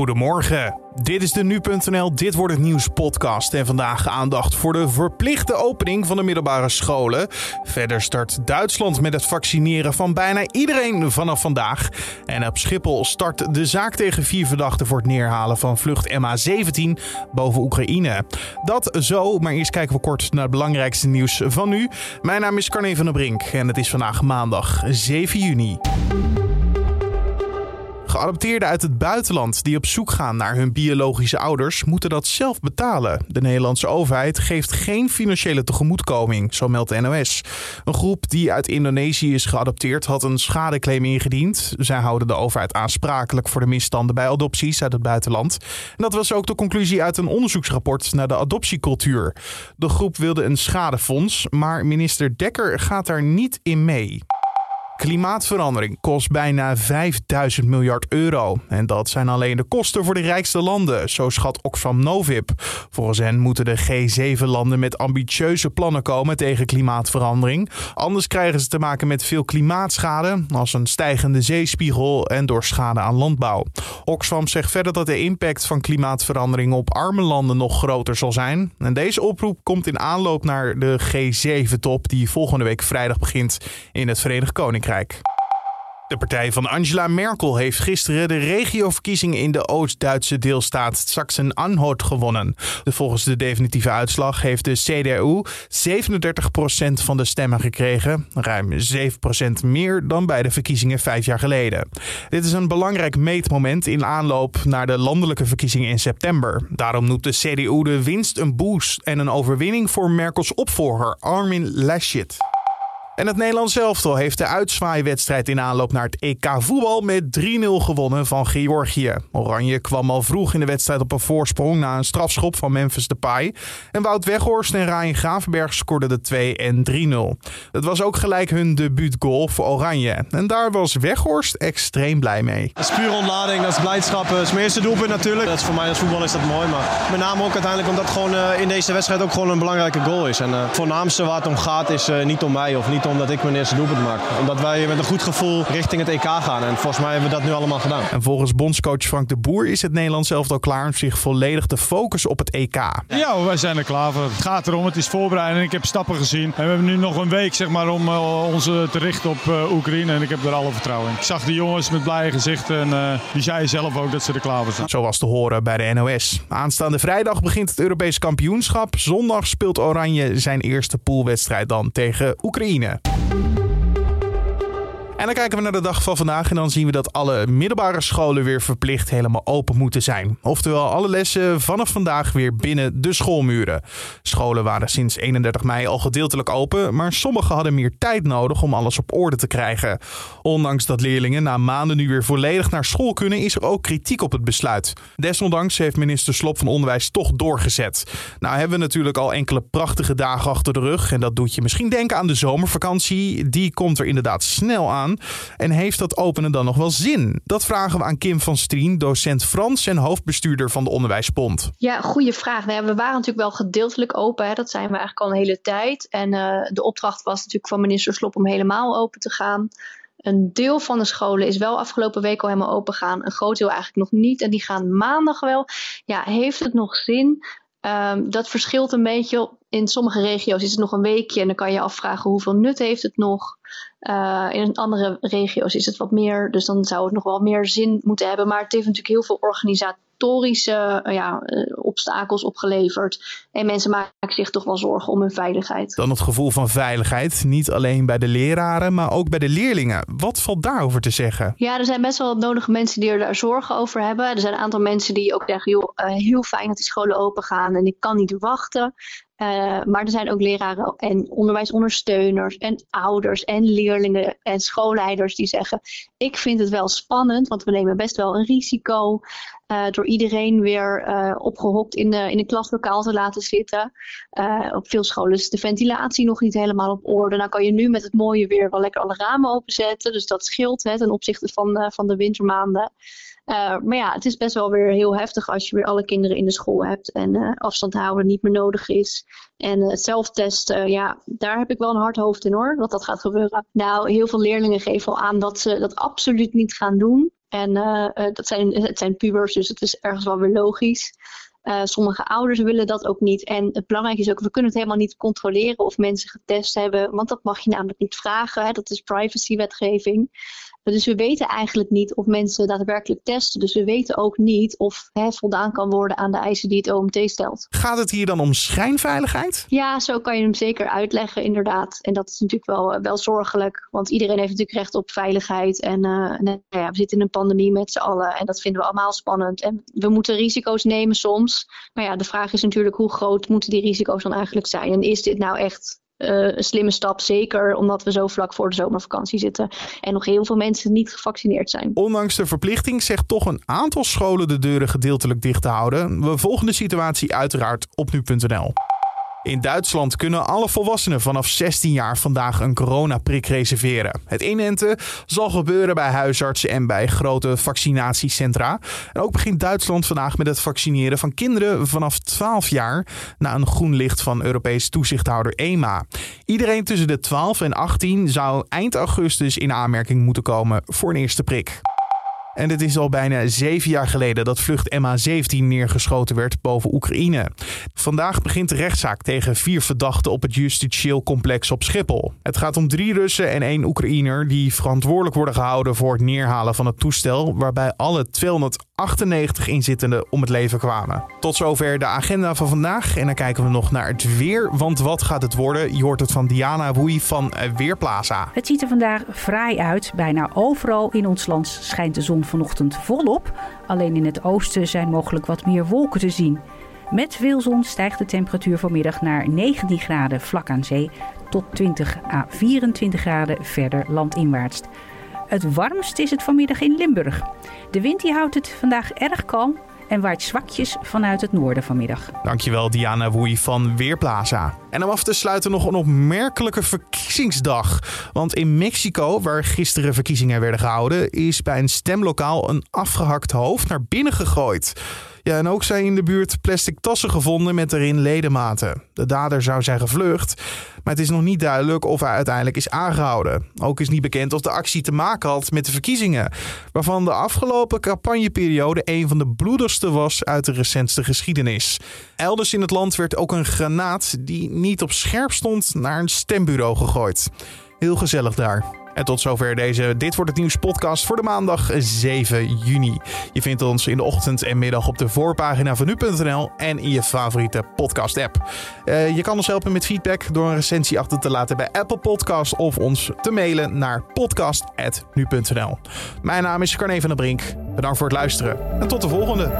Goedemorgen. Dit is de nu.nl Dit wordt het nieuws podcast en vandaag aandacht voor de verplichte opening van de middelbare scholen. Verder start Duitsland met het vaccineren van bijna iedereen vanaf vandaag. En op Schiphol start de zaak tegen vier verdachten voor het neerhalen van vlucht MH17 boven Oekraïne. Dat zo, maar eerst kijken we kort naar het belangrijkste nieuws van nu. Mijn naam is Carne van der Brink en het is vandaag maandag 7 juni. Geadopteerden uit het buitenland die op zoek gaan naar hun biologische ouders moeten dat zelf betalen. De Nederlandse overheid geeft geen financiële tegemoetkoming, zo meldt de NOS. Een groep die uit Indonesië is geadopteerd had een schadeclaim ingediend. Zij houden de overheid aansprakelijk voor de misstanden bij adopties uit het buitenland. En dat was ook de conclusie uit een onderzoeksrapport naar de adoptiecultuur. De groep wilde een schadefonds, maar minister Dekker gaat daar niet in mee. Klimaatverandering kost bijna 5000 miljard euro. En dat zijn alleen de kosten voor de rijkste landen, zo schat Oxfam Novib. Volgens hen moeten de G7-landen met ambitieuze plannen komen tegen klimaatverandering. Anders krijgen ze te maken met veel klimaatschade, als een stijgende zeespiegel en door schade aan landbouw. Oxfam zegt verder dat de impact van klimaatverandering op arme landen nog groter zal zijn. En deze oproep komt in aanloop naar de G7-top die volgende week vrijdag begint in het Verenigd Koninkrijk. De partij van Angela Merkel heeft gisteren de regioverkiezingen in de Oost-Duitse deelstaat Sachsen-Anhalt gewonnen. Volgens de definitieve uitslag heeft de CDU 37% van de stemmen gekregen, ruim 7% meer dan bij de verkiezingen vijf jaar geleden. Dit is een belangrijk meetmoment in aanloop naar de landelijke verkiezingen in september. Daarom noemt de CDU de winst een boost en een overwinning voor Merkels opvolger Armin Laschet. En het Nederlands elftal heeft de uitzwaaiwedstrijd in aanloop naar het EK voetbal met 3-0 gewonnen van Georgië. Oranje kwam al vroeg in de wedstrijd op een voorsprong na een strafschop van Memphis Depay. En Wout Weghorst en Ryan Gravenberg scoorden de 2 en 3-0. Het was ook gelijk hun debuutgoal voor Oranje. En daar was Weghorst extreem blij mee. Dat is puur ontlading, dat is blijdschap. Dat is mijn eerste doelpunt natuurlijk. Dat is voor mij als voetbal is dat mooi. Maar met name ook uiteindelijk omdat gewoon uh, in deze wedstrijd ook gewoon een belangrijke goal is. En uh, het voornaamste waar het om gaat is niet om mij of niet om omdat ik mijn eerste doelpunt maak. Omdat wij met een goed gevoel richting het EK gaan. En volgens mij hebben we dat nu allemaal gedaan. En volgens bondscoach Frank de Boer is het Nederlands elftal klaar om zich volledig te focussen op het EK. Ja, wij zijn er klaar voor. Het gaat erom, het is voorbereiding. Ik heb stappen gezien. En we hebben nu nog een week zeg maar, om uh, ons te richten op uh, Oekraïne. En ik heb er alle vertrouwen in. Ik zag de jongens met blije gezichten. En uh, die zeiden zelf ook dat ze er klaar voor zijn. Zo was te horen bij de NOS. Aanstaande vrijdag begint het Europees kampioenschap. Zondag speelt Oranje zijn eerste poolwedstrijd dan tegen Oekraïne. Thank you. En dan kijken we naar de dag van vandaag en dan zien we dat alle middelbare scholen weer verplicht helemaal open moeten zijn. Oftewel alle lessen vanaf vandaag weer binnen de schoolmuren. Scholen waren sinds 31 mei al gedeeltelijk open, maar sommigen hadden meer tijd nodig om alles op orde te krijgen. Ondanks dat leerlingen na maanden nu weer volledig naar school kunnen, is er ook kritiek op het besluit. Desondanks heeft minister Slop van Onderwijs toch doorgezet. Nou hebben we natuurlijk al enkele prachtige dagen achter de rug en dat doet je misschien denken aan de zomervakantie. Die komt er inderdaad snel aan. En heeft dat openen dan nog wel zin? Dat vragen we aan Kim van Strien, docent Frans en hoofdbestuurder van de Onderwijsbond. Ja, goede vraag. Nou we waren natuurlijk wel gedeeltelijk open. Hè. Dat zijn we eigenlijk al een hele tijd. En uh, de opdracht was natuurlijk van minister Slop om helemaal open te gaan. Een deel van de scholen is wel afgelopen week al helemaal open gaan. Een groot deel eigenlijk nog niet. En die gaan maandag wel. Ja, heeft het nog zin? Um, dat verschilt een beetje. In sommige regio's is het nog een weekje en dan kan je afvragen hoeveel nut heeft het nog. Uh, in andere regio's is het wat meer, dus dan zou het nog wel meer zin moeten hebben. Maar het heeft natuurlijk heel veel organisatorische uh, ja, uh, obstakels opgeleverd. En mensen maken zich toch wel zorgen om hun veiligheid. Dan het gevoel van veiligheid, niet alleen bij de leraren, maar ook bij de leerlingen. Wat valt daarover te zeggen? Ja, er zijn best wel nodige mensen die er daar zorgen over hebben. Er zijn een aantal mensen die ook zeggen, joh, heel fijn dat die scholen open gaan en ik kan niet wachten. Uh, maar er zijn ook leraren en onderwijsondersteuners en ouders en leerlingen en schoolleiders die zeggen: Ik vind het wel spannend, want we nemen best wel een risico uh, door iedereen weer uh, opgehokt in de, in een klaslokaal te laten zitten. op veel scholen is de ventilatie nog niet helemaal op orde. Nou kan je nu met het mooie weer wel lekker alle ramen openzetten, dus dat scheelt hè, ten opzichte van, van de wintermaanden. Maar ja, het is best wel weer heel heftig als je weer alle kinderen in de school hebt en afstand houden niet meer nodig is. En het zelftesten, ja, daar heb ik wel een hard hoofd in hoor, dat dat gaat gebeuren. Nou, heel veel leerlingen geven al aan dat ze dat absoluut niet gaan doen. En dat zijn, het zijn pubers, dus het is ergens wel weer logisch. Uh, sommige ouders willen dat ook niet. En het belangrijke is ook, we kunnen het helemaal niet controleren of mensen getest hebben. Want dat mag je namelijk niet vragen. Hè? Dat is privacywetgeving. Dus we weten eigenlijk niet of mensen daadwerkelijk testen. Dus we weten ook niet of hè, voldaan kan worden aan de eisen die het OMT stelt. Gaat het hier dan om schijnveiligheid? Ja, zo kan je hem zeker uitleggen, inderdaad. En dat is natuurlijk wel, eh, wel zorgelijk. Want iedereen heeft natuurlijk recht op veiligheid. En uh, nou ja, we zitten in een pandemie met z'n allen. En dat vinden we allemaal spannend. En we moeten risico's nemen soms. Maar ja, de vraag is natuurlijk hoe groot moeten die risico's dan eigenlijk zijn? En is dit nou echt een slimme stap. Zeker omdat we zo vlak voor de zomervakantie zitten. En nog heel veel mensen niet gevaccineerd zijn. Ondanks de verplichting zegt toch een aantal scholen de deuren gedeeltelijk dicht te houden. We volgen de situatie uiteraard op nu.nl. In Duitsland kunnen alle volwassenen vanaf 16 jaar vandaag een coronaprik reserveren. Het inenten zal gebeuren bij huisartsen en bij grote vaccinatiecentra. En ook begint Duitsland vandaag met het vaccineren van kinderen vanaf 12 jaar na een groen licht van Europees toezichthouder EMA. Iedereen tussen de 12 en 18 zou eind augustus in aanmerking moeten komen voor een eerste prik. En het is al bijna zeven jaar geleden dat vlucht MH17 neergeschoten werd boven Oekraïne. Vandaag begint de rechtszaak tegen vier verdachten op het justitieel complex op Schiphol. Het gaat om drie Russen en één Oekraïner die verantwoordelijk worden gehouden voor het neerhalen van het toestel, waarbij alle 298 inzittenden om het leven kwamen. Tot zover de agenda van vandaag. En dan kijken we nog naar het weer. Want wat gaat het worden? Je hoort het van Diana Woei van Weerplaza. Het ziet er vandaag fraai uit. Bijna overal in ons land schijnt de zon vanochtend volop. Alleen in het oosten zijn mogelijk wat meer wolken te zien. Met veel zon stijgt de temperatuur vanmiddag naar 19 graden vlak aan zee tot 20 à 24 graden verder landinwaarts. Het warmst is het vanmiddag in Limburg. De wind die houdt het vandaag erg kalm en waait zwakjes vanuit het noorden vanmiddag. Dankjewel Diana Woei van Weerplaza. En om af te sluiten nog een opmerkelijke verkiezingsdag. Want in Mexico, waar gisteren verkiezingen werden gehouden, is bij een stemlokaal een afgehakt hoofd naar binnen gegooid. Ja, en ook zijn in de buurt plastic tassen gevonden met erin ledematen. De dader zou zijn gevlucht, maar het is nog niet duidelijk of hij uiteindelijk is aangehouden. Ook is niet bekend of de actie te maken had met de verkiezingen, waarvan de afgelopen campagneperiode een van de bloedigste was uit de recentste geschiedenis. Elders in het land werd ook een granaat die niet op scherp stond naar een stembureau gegooid. Heel gezellig daar. En tot zover deze Dit wordt het nieuws podcast voor de maandag 7 juni. Je vindt ons in de ochtend en middag op de voorpagina van nu.nl en in je favoriete podcast app. Uh, je kan ons helpen met feedback door een recensie achter te laten bij Apple Podcast of ons te mailen naar podcast.nu.nl. Mijn naam is Carne van der Brink. Bedankt voor het luisteren en tot de volgende.